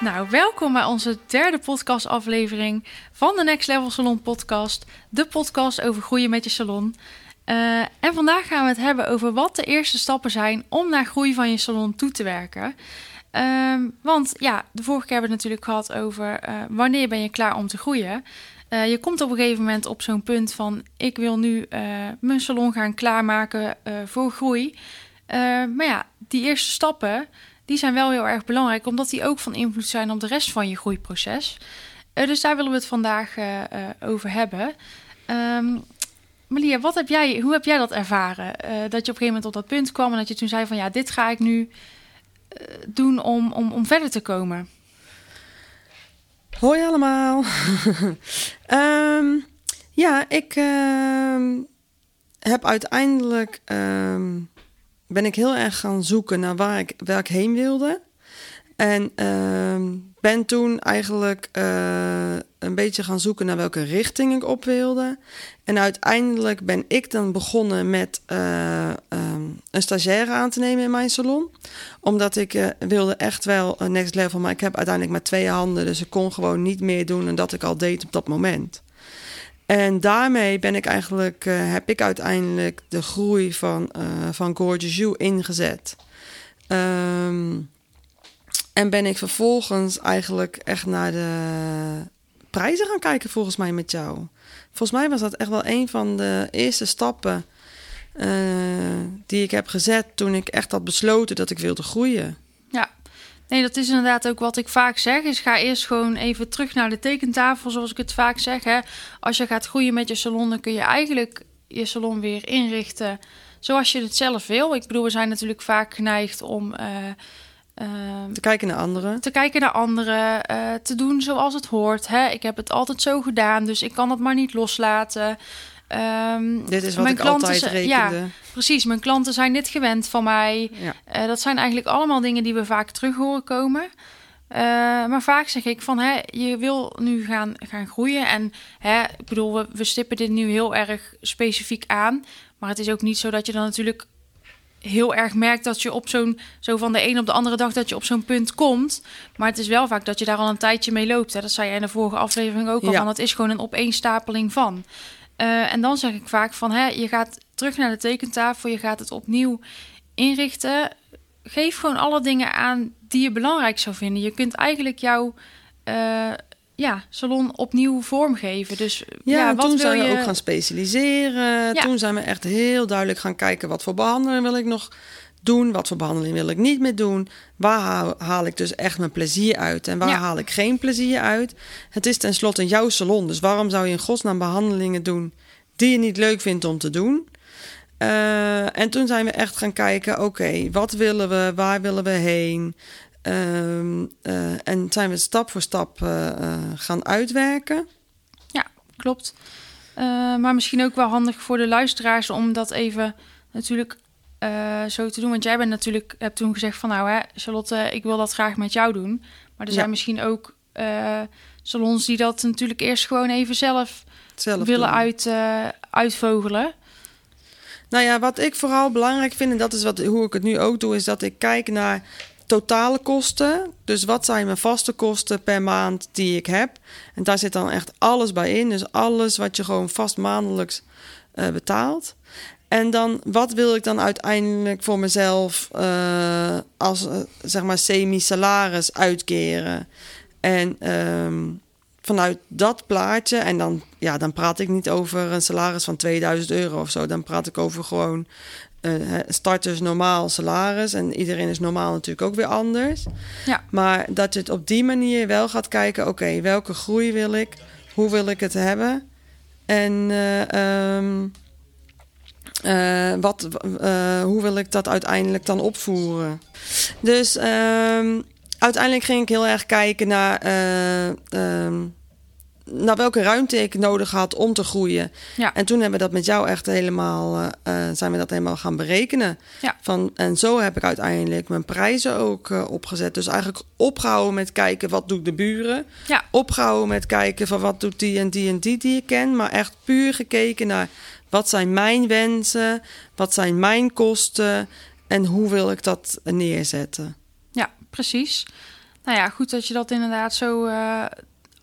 Nou, welkom bij onze derde podcastaflevering van de Next Level Salon podcast. De podcast over groeien met je salon. Eh, en vandaag gaan we het hebben over wat de eerste stappen zijn om naar groei van je salon toe te werken. Ehm, want ja, de vorige keer hebben we het natuurlijk gehad over eh, wanneer ben je klaar om te groeien. Eh, je komt op een gegeven moment op zo'n punt van ik wil nu mijn salon gaan klaarmaken voor groei. Maar ja, die eerste stappen die zijn wel heel erg belangrijk, omdat die ook van invloed zijn op de rest van je groeiproces. Eh, dus daar willen we het vandaag eh, eh, over hebben. Ehm Malia, wat heb jij, hoe heb jij dat ervaren? Dat je op een gegeven moment op dat punt kwam en dat je toen zei van ja, dit ga ik nu doen om, om, om verder te komen. Hoi allemaal. Ehm, ja, ik ehm, heb uiteindelijk ben ik heel erg gaan zoeken naar waar ik, waar ik heen wilde. En ehm, ben toen eigenlijk eh, een beetje gaan zoeken naar welke richting ik op wilde. En uiteindelijk ben ik dan begonnen met eh, ehm, een stagiaire aan te nemen in mijn salon. Omdat ik eh, wilde echt wel next level, maar ik heb uiteindelijk maar twee handen. Dus ik kon gewoon niet meer doen dan dat ik al deed op dat moment. En daarmee ben ik eigenlijk, eh, heb ik uiteindelijk de groei van, eh, van Gorgeous You ingezet. Ehm, en ben ik vervolgens eigenlijk echt naar de prijzen gaan kijken, volgens mij met jou. Volgens mij was dat echt wel een van de eerste stappen eh, die ik heb gezet toen ik echt had besloten dat ik wilde groeien. Nee, dat is inderdaad ook wat ik vaak zeg. Is ga eerst gewoon even terug naar de tekentafel, zoals ik het vaak zeg. Hè. Als je gaat groeien met je salon, dan kun je eigenlijk je salon weer inrichten zoals je het zelf wil. Ik bedoel, we zijn natuurlijk vaak geneigd om eh, ehm, Te kijken naar anderen. te kijken naar anderen, eh, te doen zoals het hoort. Hè? Ik heb het altijd zo gedaan, dus ik kan het maar niet loslaten. Ehm, Dit is wat mijn ik klanten altijd rekende. Ja, precies. Mijn klanten zijn dit gewend van mij. Ja. Eh, dat zijn eigenlijk allemaal dingen die we vaak terug horen komen. Eh, maar vaak zeg ik van, hè, je wil nu gaan, gaan groeien. En hè, ik bedoel, we, we stippen dit nu heel erg specifiek aan. Maar het is ook niet zo dat je dan natuurlijk heel erg merkt dat je op zo'n, zo van de een op de andere dag dat je op zo'n punt komt. Maar het is wel vaak dat je daar al een tijdje mee loopt. Hè. Dat zei jij in de vorige aflevering ook al. Ja. Van, het is gewoon een opeenstapeling van. Eh, en dan zeg ik vaak van, hè, je gaat terug naar de tekentafel, je gaat het opnieuw inrichten. Geef gewoon alle dingen aan die je belangrijk zou vinden. Je kunt eigenlijk jouw eh, ja, salon opnieuw vormgeven. Dus ja, Ja, wat toen wil zijn we je... ook gaan specialiseren. Ja. Toen zijn we echt heel duidelijk gaan kijken wat voor behandeling wil ik nog doen, wat voor behandeling wil ik niet meer doen. Waar haal, haal ik dus echt mijn plezier uit en waar Ja. haal ik geen plezier uit. Het is tenslotte jouw salon, dus waarom zou je in godsnaam behandelingen doen die je niet leuk vindt om te doen? Eh, en toen zijn we echt gaan kijken, oké, wat willen we, waar willen we heen? Ehm, eh, en zijn we stap voor stap eh, gaan uitwerken. Ja, klopt. Maar misschien ook wel handig voor de luisteraars om dat even natuurlijk eh, zo te doen. Want jij bent natuurlijk, hebt toen gezegd van nou hè, Charlotte, ik wil dat graag met jou doen. Maar er Ja. zijn misschien ook eh, salons die dat natuurlijk eerst gewoon even zelf Zelf willen uit, eh, uitvogelen. Nou ja, wat ik vooral belangrijk vind, en dat is wat, hoe ik het nu ook doe, is dat ik kijk naar totale kosten. Dus wat zijn mijn vaste kosten per maand die ik heb? En daar zit dan echt alles bij in. Dus alles wat je gewoon vast maandelijks betaalt. En dan, wat wil ik dan uiteindelijk voor mezelf eh, als eh, zeg maar semi-salaris uitkeren? En ehm, vanuit dat plaatje, en dan, ja, dan praat ik niet over een salaris van 2000 euro of zo. Dan praat ik over gewoon hè, starters normaal salaris. En iedereen is normaal natuurlijk ook weer anders. Ja. Maar dat je het op die manier wel gaat kijken, oké, welke groei wil ik? Hoe wil ik het hebben? En, eh, Eh, wat, eh, hoe wil ik dat uiteindelijk dan opvoeren? Dus ehm, uiteindelijk ging ik heel erg kijken naar, eh, ehm, naar welke ruimte ik nodig had om te groeien. Ja. En toen hebben we dat met jou echt helemaal, zijn we dat helemaal gaan berekenen. Ja. Van, en zo heb ik uiteindelijk mijn prijzen ook opgezet. Dus eigenlijk opgehouden met kijken wat doet de buren. Ja. Opgehouden met kijken van wat doet die en die en die die ik ken. Maar echt puur gekeken naar wat zijn mijn wensen, wat zijn mijn kosten en hoe wil ik dat neerzetten. Ja, precies. Nou ja, goed dat je dat inderdaad zo eh,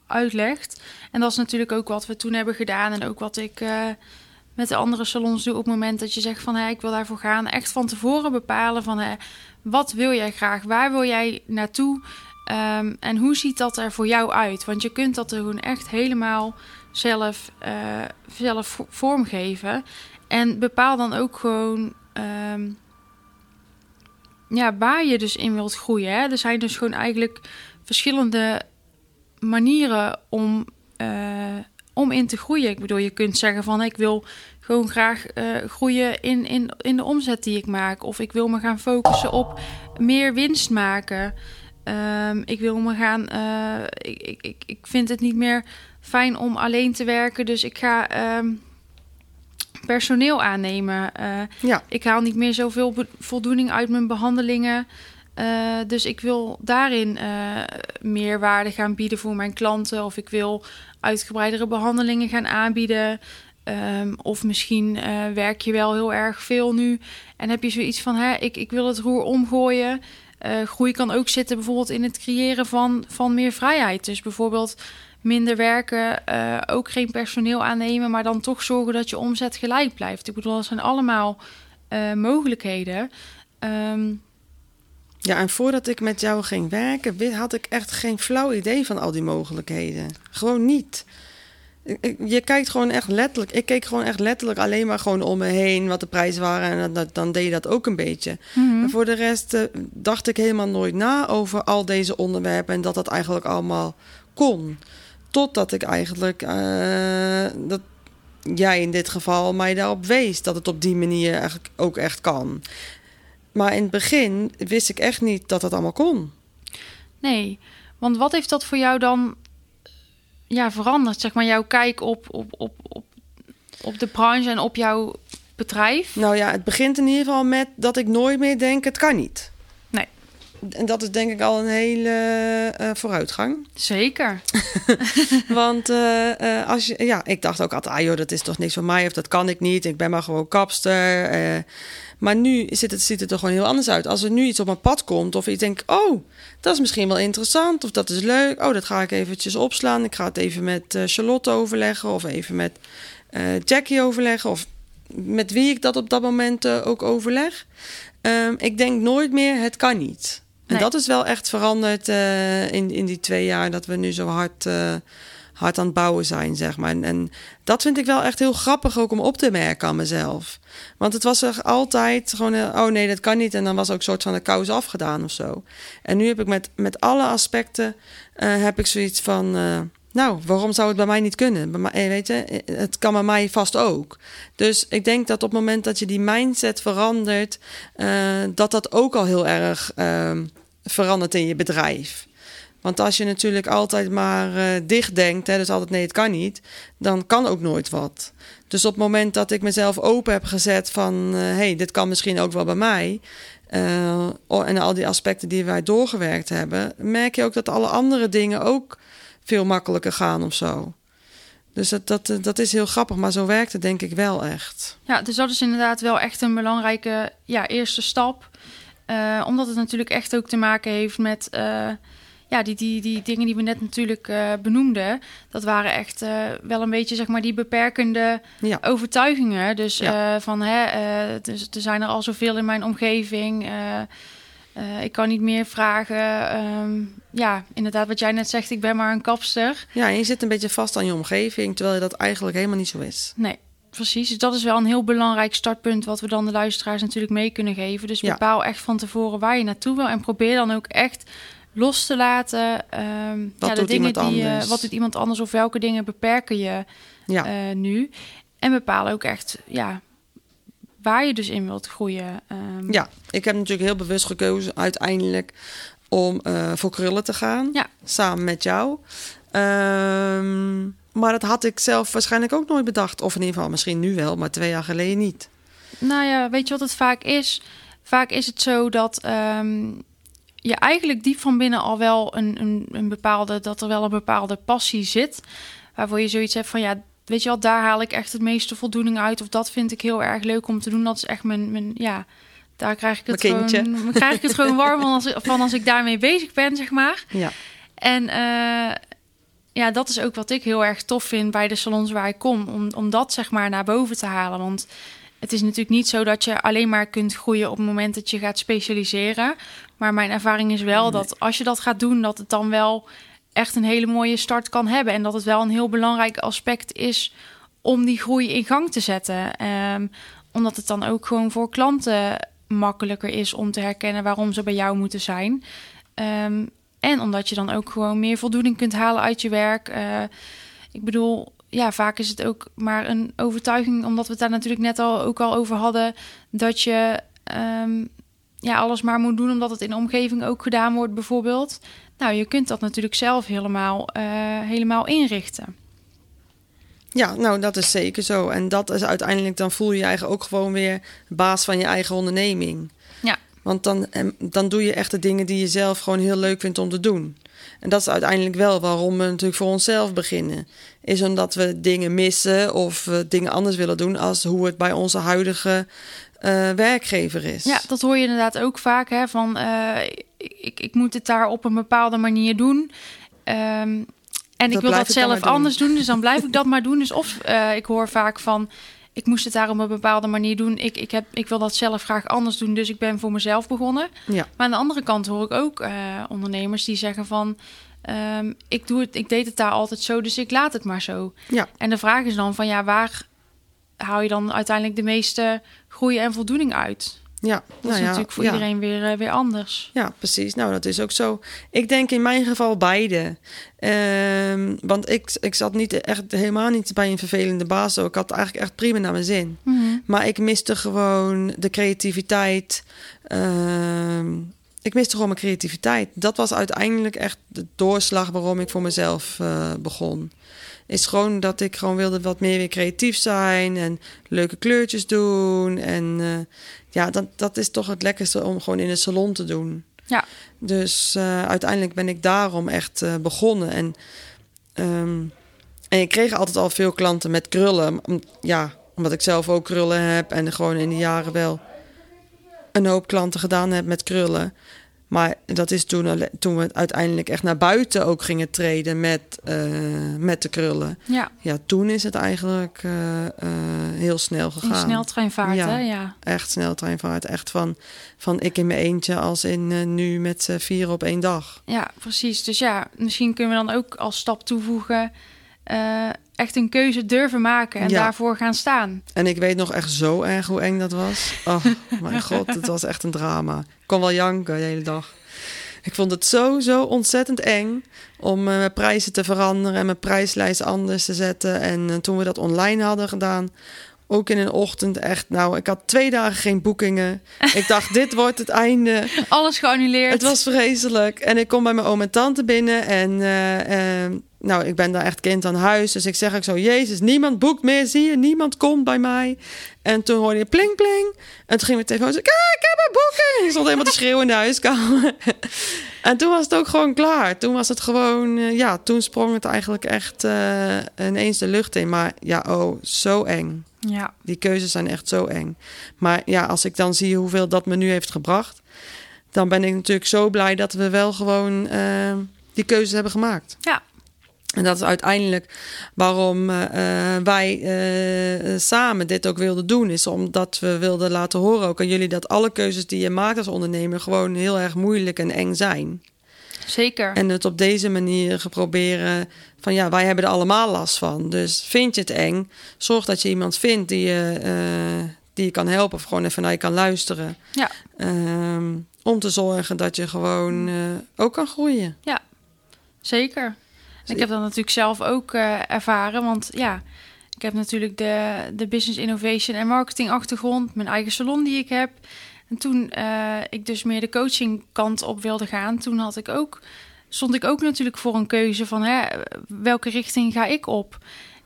uitlegt. En dat is natuurlijk ook wat we toen hebben gedaan. En ook wat ik eh, met de andere salons doe op het moment dat je zegt van... Hé, ik wil daarvoor gaan. Echt van tevoren bepalen van... Hé, wat wil jij graag? Waar wil jij naartoe? Ehm, en hoe ziet dat er voor jou uit? Want je kunt dat er gewoon echt helemaal zelf, eh, zelf vo- vormgeven. En bepaal dan ook gewoon... ehm, ja, waar je dus in wilt groeien. Hè? Er zijn dus gewoon eigenlijk verschillende manieren om, eh, om in te groeien. Ik bedoel, je kunt zeggen van ik wil gewoon graag eh, groeien in, in, in de omzet die ik maak. Of ik wil me gaan focussen op meer winst maken. Ehm, ik wil me gaan. ik, ik, ik, ik vind het niet meer fijn om alleen te werken. Dus ik ga ehm, personeel aannemen. Eh, Ja, ik haal niet meer zoveel voldoening uit mijn behandelingen. Eh, dus ik wil daarin eh, meer waarde gaan bieden voor mijn klanten. Of ik wil uitgebreidere behandelingen gaan aanbieden. Ehm, of misschien werk je wel heel erg veel nu. En heb je zoiets van, hè, ik, ik wil het roer omgooien. Groei kan ook zitten bijvoorbeeld in het creëren van, van meer vrijheid. Dus bijvoorbeeld minder werken, eh, ook geen personeel aannemen, maar dan toch zorgen dat je omzet gelijk blijft. Ik bedoel, dat zijn allemaal eh, mogelijkheden. Ehm, Ja, en voordat ik met jou ging werken, had ik echt geen flauw idee van al die mogelijkheden. Gewoon niet. Je kijkt gewoon echt letterlijk. Ik keek gewoon echt letterlijk alleen maar gewoon om me heen wat de prijzen waren. En dan, dan deed je dat ook een beetje. En voor de rest eh, dacht ik helemaal nooit na over al deze onderwerpen en dat dat eigenlijk allemaal kon. Totdat ik eigenlijk, eh, dat jij in dit geval mij daarop wees dat het op die manier eigenlijk ook echt kan. Maar in het begin wist ik echt niet dat dat allemaal kon. nee, want wat heeft dat voor jou dan ja, veranderd? Zeg maar jouw kijk op, op, op, op, op de branche en op jouw bedrijf? Nou ja, het begint in ieder geval met dat ik nooit meer denk: het kan niet. En dat is denk ik al een hele eh, vooruitgang. Zeker. Want eh, eh, als je, ja, ik dacht ook altijd, ah joh, dat is toch niks voor mij of dat kan ik niet. Ik ben maar gewoon kapster. maar nu zit het, ziet het er gewoon heel anders uit. Als er nu iets op mijn pad komt of ik denk, oh, dat is misschien wel interessant of dat is leuk. Oh, dat ga ik eventjes opslaan. Ik ga het even met Charlotte overleggen of even met Jackie overleggen of met wie ik dat op dat moment ook overleg. Ehm, ik denk nooit meer, het kan niet. En Nee. dat is wel echt veranderd eh, in, in die twee jaar dat we nu zo hard, eh, hard aan het bouwen zijn, zeg maar. En, en dat vind ik wel echt heel grappig ook om op te merken aan mezelf. Want het was er altijd gewoon, oh nee, dat kan niet. En dan was ook een soort van de kous afgedaan of zo. En nu heb ik met, met alle aspecten, eh, heb ik zoiets van... nou, waarom zou het bij mij niet kunnen? Bij mij, weet je, het kan bij mij vast ook. Dus ik denk dat op het moment dat je die mindset verandert, dat dat ook al heel erg ehm, verandert in je bedrijf. Want als je natuurlijk altijd maar eh, dicht denkt, hè, dus altijd nee, het kan niet, dan kan ook nooit wat. Dus op het moment dat ik mezelf open heb gezet van, hé, hey, dit kan misschien ook wel bij mij. eh, en al die aspecten die wij doorgewerkt hebben, merk je ook dat alle andere dingen ook veel makkelijker gaan of zo. Dus dat, dat, eh, dat is heel grappig, maar zo werkt het denk ik wel echt. Ja, dus dat is inderdaad wel echt een belangrijke ja, eerste stap. Eh, omdat het natuurlijk echt ook te maken heeft met eh, ja, die, die, die dingen die we net natuurlijk eh, benoemden. Dat waren echt wel een beetje zeg maar die beperkende Ja. overtuigingen. Dus Ja. van hè, dus, er zijn er al zoveel in mijn omgeving. ik kan niet meer vragen. Ehm, ja, inderdaad, wat jij net zegt, ik ben maar een kapster. Ja, en je zit een beetje vast aan je omgeving, terwijl dat eigenlijk helemaal niet zo is. Nee, precies. Dus dat is wel een heel belangrijk startpunt wat we dan de luisteraars natuurlijk mee kunnen geven. Dus Ja. bepaal echt van tevoren waar je naartoe wil en probeer dan ook echt los te laten. ehm, Wat ja, de doet dingen iemand die, eh, anders? wat doet iemand anders of welke dingen beperken je Ja, eh, nu? En bepaal ook echt, ja, waar je dus in wilt groeien. Ehm, Ja, ik heb natuurlijk heel bewust gekozen uiteindelijk om eh, voor krullen te gaan. Ja. Samen met jou. Ehm, maar dat had ik zelf waarschijnlijk ook nooit bedacht. Of in ieder geval misschien nu wel, maar twee jaar geleden niet. Nou ja, weet je wat het vaak is? Vaak is het zo dat ehm, je eigenlijk diep van binnen al wel een, een, een bepaalde, dat er wel een bepaalde passie zit. Waarvoor je zoiets hebt van ja, weet je wat, daar haal ik echt het meeste voldoening uit. Of dat vind ik heel erg leuk om te doen. Dat is echt mijn, mijn ja, daar krijg ik het gewoon, krijg ik het gewoon warm van als, van als ik daarmee bezig ben, zeg maar. Ja. En eh, ja, dat is ook wat ik heel erg tof vind bij de salons waar ik kom. Om, om dat zeg maar naar boven te halen. Want het is natuurlijk niet zo dat je alleen maar kunt groeien op het moment dat je gaat specialiseren. Maar mijn ervaring is wel dat als je dat gaat doen, dat het dan wel echt een hele mooie start kan hebben. En dat het wel een heel belangrijk aspect is om die groei in gang te zetten. Ehm, omdat het dan ook gewoon voor klanten makkelijker is om te herkennen waarom ze bij jou moeten zijn. Ehm, en omdat je dan ook gewoon meer voldoening kunt halen uit je werk. Eh, ik bedoel, ja, vaak is het ook maar een overtuiging, omdat we het daar natuurlijk net al ook al over hadden, dat je ehm, ja, alles maar moet doen omdat het in de omgeving ook gedaan wordt, bijvoorbeeld. Nou, je kunt dat natuurlijk zelf helemaal, eh, helemaal inrichten. Ja, nou dat is zeker zo. En dat is uiteindelijk, dan voel je je eigen ook gewoon weer baas van je eigen onderneming. Want dan, dan doe je echt de dingen die je zelf gewoon heel leuk vindt om te doen. En dat is uiteindelijk wel waarom we natuurlijk voor onszelf beginnen. Is omdat we dingen missen of we dingen anders willen doen als hoe het bij onze huidige eh, werkgever is. Ja, dat hoor je inderdaad ook vaak. Hè, van eh, ik, ik moet het daar op een bepaalde manier doen. Ehm, en ik wil dat zelf doen. anders doen, dus dan blijf ik dat maar doen. Dus of eh, ik hoor vaak van ik moest het daar op een bepaalde manier doen. Ik, ik, heb, ik wil dat zelf graag anders doen, dus ik ben voor mezelf begonnen. Ja. Maar aan de andere kant hoor ik ook eh, ondernemers die zeggen van ehm, ik, doe het, ik deed het daar altijd zo, dus ik laat het maar zo. Ja. En de vraag is dan van ja, waar hou je dan uiteindelijk de meeste groei en voldoening uit? Ja, Dat nou is ja, natuurlijk voor ja. iedereen weer, eh, weer anders. Ja, precies. Nou, dat is ook zo. Ik denk in mijn geval beide. Ehm, want ik, ik zat niet echt helemaal niet bij een vervelende baas. Ik had eigenlijk echt prima naar mijn zin. Maar ik miste gewoon de creativiteit. Ehm, ik miste gewoon mijn creativiteit. Dat was uiteindelijk echt de doorslag waarom ik voor mezelf eh, begon. Is gewoon dat ik gewoon wilde wat meer weer creatief zijn en leuke kleurtjes doen. En eh, ja, dat, dat is toch het lekkerste om gewoon in een salon te doen. Ja. Dus eh, uiteindelijk ben ik daarom echt eh, begonnen. En, ehm, en ik kreeg altijd al veel klanten met krullen. Om- ja, omdat ik zelf ook krullen heb en gewoon in de jaren wel een hoop klanten gedaan heb met krullen. Maar dat is toen, toen we uiteindelijk echt naar buiten ook gingen treden met, eh, met de krullen. Ja, Ja, toen is het eigenlijk eh, eh, heel snel gegaan. in sneltreinvaart, Ja. hè? Ja. Echt sneltreinvaart. Echt van, van ik in mijn eentje als in nu met z'n vier op één dag. ja, precies. Dus ja, misschien kunnen we dan ook als stap toevoegen... eh, echt een keuze durven maken en Ja. daarvoor gaan staan. En ik weet nog echt zo erg hoe eng dat was. Oh mijn god, het was echt een drama. Ik kon wel janken de hele dag. Ik vond het zo, zo ontzettend eng om eh, mijn prijzen te veranderen en mijn prijslijst anders te zetten. En eh, toen we dat online hadden gedaan, ook in een ochtend echt, nou, ik had twee dagen geen boekingen. Ik dacht, dit wordt het einde. Alles geannuleerd. Het was vreselijk. En ik kom bij mijn oom en tante binnen. En eh, eh, nou, ik ben daar echt kind aan huis. Dus ik zeg ook zo, Jezus, niemand boekt meer, zie je? Niemand komt bij mij. En toen hoorde je pling, pling. En toen ging mijn telefoon zo, kijk, ik heb een boeking. Ik stond helemaal te schreeuwen in de huiskamer. en toen was het ook gewoon klaar. Toen was het gewoon, eh, ja, toen sprong het eigenlijk echt eh, ineens de lucht in. Maar ja, oh, zo eng. Ja, Die keuzes zijn echt zo eng. Maar ja, als ik dan zie hoeveel dat me nu heeft gebracht, dan ben ik natuurlijk zo blij dat we wel gewoon eh, die keuzes hebben gemaakt. ja, En dat is uiteindelijk waarom eh, eh, wij eh, samen dit ook wilden doen. Is omdat we wilden laten horen ook aan jullie dat alle keuzes die je maakt als ondernemer gewoon heel erg moeilijk en eng zijn. zeker. En het op deze manier geproberen van ja, wij hebben er allemaal last van. Dus vind je het eng, zorg dat je iemand vindt die je, die je kan helpen of gewoon even naar je kan luisteren. Ja. Ehm, om te zorgen dat je gewoon ook kan groeien. Zeker. Ik heb dat natuurlijk zelf ook eh, ervaren. Want ja, Ik heb natuurlijk de, de business innovation en marketing achtergrond, mijn eigen salon die ik heb. En toen eh, ik dus meer de coaching kant op wilde gaan, toen had ik ook, stond ik ook natuurlijk voor een keuze van hè, welke richting ga ik op.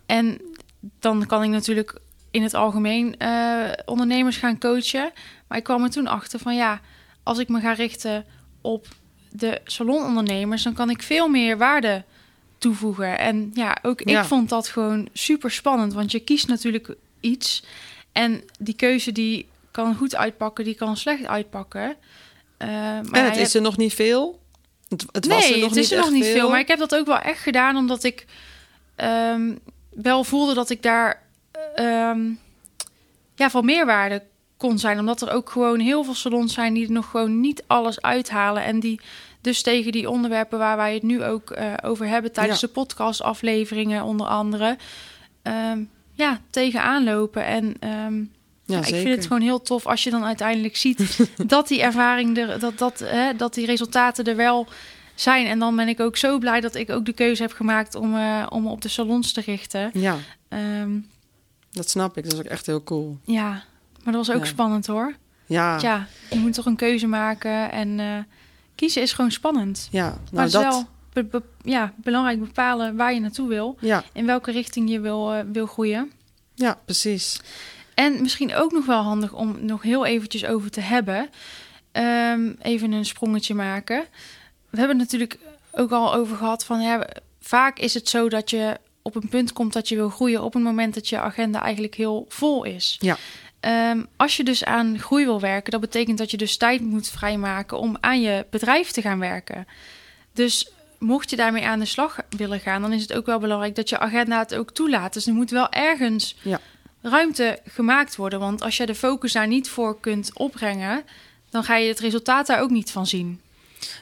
En dan kan ik natuurlijk in het algemeen eh, ondernemers gaan coachen. Maar ik kwam er toen achter van ja, als ik me ga richten op de salonondernemers, dan kan ik veel meer waarde toevoegen. En ja, ook ik vond dat gewoon super spannend, want je kiest natuurlijk iets en die keuze die kan goed uitpakken, die kan slecht uitpakken. Eh, maar en het is er nog niet veel. Het, het was nee, er nog het niet is er nog niet veel. veel. Maar ik heb dat ook wel echt gedaan omdat ik ehm, wel voelde dat ik daar ehm, ja, van meerwaarde kon zijn. Omdat er ook gewoon heel veel salons zijn die er nog gewoon niet alles uithalen. En die dus tegen die onderwerpen waar wij het nu ook eh, over hebben tijdens Ja. de podcastafleveringen onder andere. ehm, ja, tegenaan lopen. En ehm, Ja, ik vind het gewoon heel tof als je dan uiteindelijk ziet dat die ervaring er, dat, dat, hè, dat die resultaten er wel zijn. En dan ben ik ook zo blij dat ik ook de keuze heb gemaakt om, eh, om op de salons te richten. Ja, Ehm, dat snap ik. Dat is ook echt heel cool. ja, maar dat was ook Ja. spannend hoor. Ja, ja. Ja, je moet toch een keuze maken en eh, kiezen is gewoon spannend. maar nou het is dat. wel be- be- ja, belangrijk bepalen waar je naartoe wil. Ja, In welke richting je wil, eh, wil groeien. ja, precies. En misschien ook nog wel handig om nog heel eventjes over te hebben. Ehm, even een sprongetje maken. We hebben het natuurlijk ook al over gehad van... Ja, vaak is het zo dat je op een punt komt dat je wil groeien... op het moment dat je agenda eigenlijk heel vol is. Ja. Ehm, als je dus aan groei wil werken... dat betekent dat je dus tijd moet vrijmaken... om aan je bedrijf te gaan werken. Dus mocht je daarmee aan de slag willen gaan... dan is het ook wel belangrijk dat je agenda het ook toelaat. Dus er moet wel ergens Ja. ruimte gemaakt worden. Want als je de focus daar niet voor kunt opbrengen... dan ga je het resultaat daar ook niet van zien.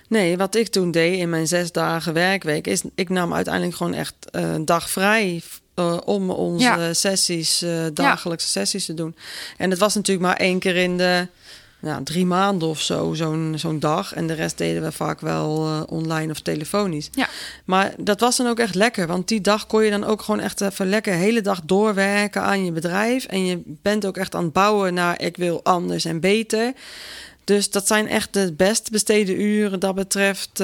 Nee, wat ik toen deed in mijn zes dagen werkweek is, ik nam uiteindelijk gewoon echt eh, een dag vrij eh, om onze Ja. sessies, eh, dagelijkse sessies te doen. En het was natuurlijk maar één keer in de nou, drie maanden of zo, zo'n zo'n dag. En de rest deden we vaak wel eh, online of telefonisch. Ja. Maar dat was dan ook echt lekker, want die dag kon je dan ook gewoon echt even lekker de hele dag doorwerken aan je bedrijf. En je bent ook echt aan het bouwen naar ik wil anders en beter. Dus dat zijn echt de best besteden uren dat betreft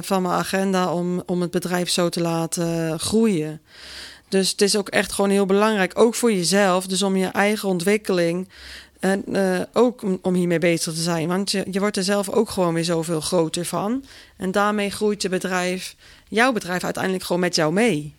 van mijn agenda om, om het bedrijf zo te laten groeien. Dus het is ook echt gewoon heel belangrijk, ook voor jezelf, dus om je eigen ontwikkeling. En eh, ook om, hiermee bezig te zijn. Want je, je wordt er zelf ook gewoon weer zoveel groter van. En daarmee groeit je bedrijf, jouw bedrijf uiteindelijk gewoon met jou mee.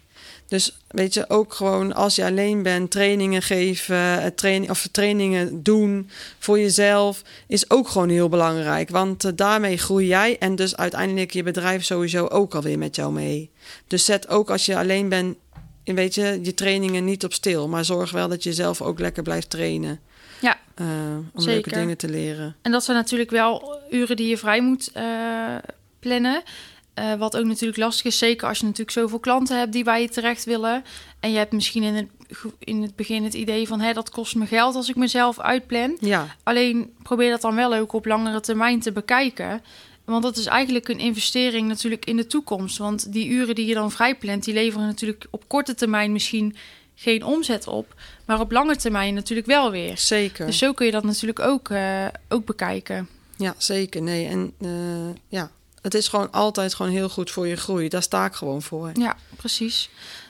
Dus weet je, ook gewoon als je alleen bent, trainingen geven, eh, training, of trainingen doen voor jezelf, is ook gewoon heel belangrijk. Want eh, daarmee groei jij en dus uiteindelijk je bedrijf sowieso ook alweer met jou mee. Dus zet ook als je alleen bent, weet je, je trainingen niet op stil. Maar zorg wel dat je zelf ook lekker blijft trainen. Ja, eh, om Zeker. leuke dingen te leren. En dat zijn natuurlijk wel uren die je vrij moet eh, plannen. Eh, wat ook natuurlijk lastig is, zeker als je natuurlijk zoveel klanten hebt die bij je terecht willen. En je hebt misschien in het, in het begin het idee van... Hé, dat kost me geld als ik mezelf uitplan. Ja, Alleen probeer dat dan wel ook op langere termijn te bekijken. Want dat is eigenlijk een investering natuurlijk in de toekomst. Want die uren die je dan vrijplant, die leveren natuurlijk op korte termijn misschien geen omzet op. Maar op lange termijn natuurlijk wel weer. zeker. Dus zo kun je dat natuurlijk ook, eh, ook bekijken. Ja, zeker. Nee, en eh, ja, het is gewoon altijd gewoon heel goed voor je groei. Daar sta ik gewoon voor. Ja, precies.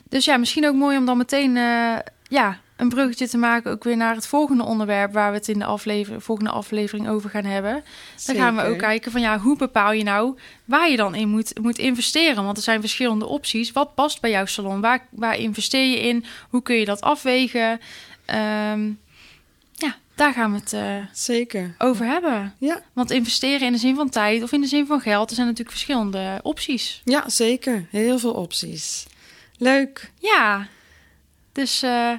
Dus ja, misschien ook mooi om dan meteen eh, ja, een bruggetje te maken... ook weer naar het volgende onderwerp... waar we het in de aflever volgende aflevering over gaan hebben. Dan gaan we ook kijken van ja, hoe bepaal je nou waar je dan in moet, moet investeren? Want er zijn verschillende opties. Wat past bij jouw salon? Waar, waar investeer je in? Hoe kun je dat afwegen? Ehm, ja, daar gaan we het eh, Zeker. over hebben. Ja, Want investeren in de zin van tijd of in de zin van geld, er zijn natuurlijk verschillende opties. ja, zeker. Heel veel opties. Leuk. Ja, dus eh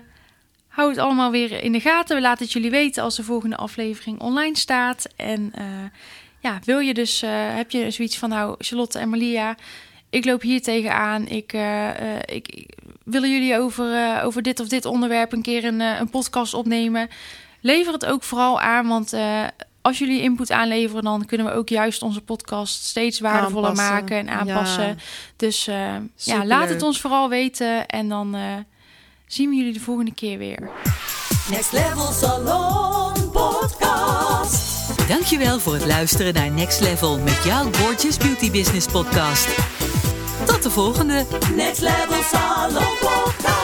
hou het allemaal weer in de gaten. We laten het jullie weten als de volgende aflevering online staat. En eh, ja, wil je dus, eh, heb je zoiets van, nou, Charlotte en Malia, ik loop hier tegenaan. Ik, eh, ik, ik- willen jullie over, over dit of dit onderwerp een keer een, een podcast opnemen? Lever het ook vooral aan, want als jullie input aanleveren, dan kunnen we ook juist onze podcast steeds waardevoller Aanpassen. maken en aanpassen. Ja. Dus ja, laat het ons vooral weten en dan zien we jullie de volgende keer weer. Next Level Salon Podcast. Dankjewel voor het luisteren naar Next Level met jouw Gorgeous Beauty Business podcast. Tot de volgende! Next Level Salon Podcast.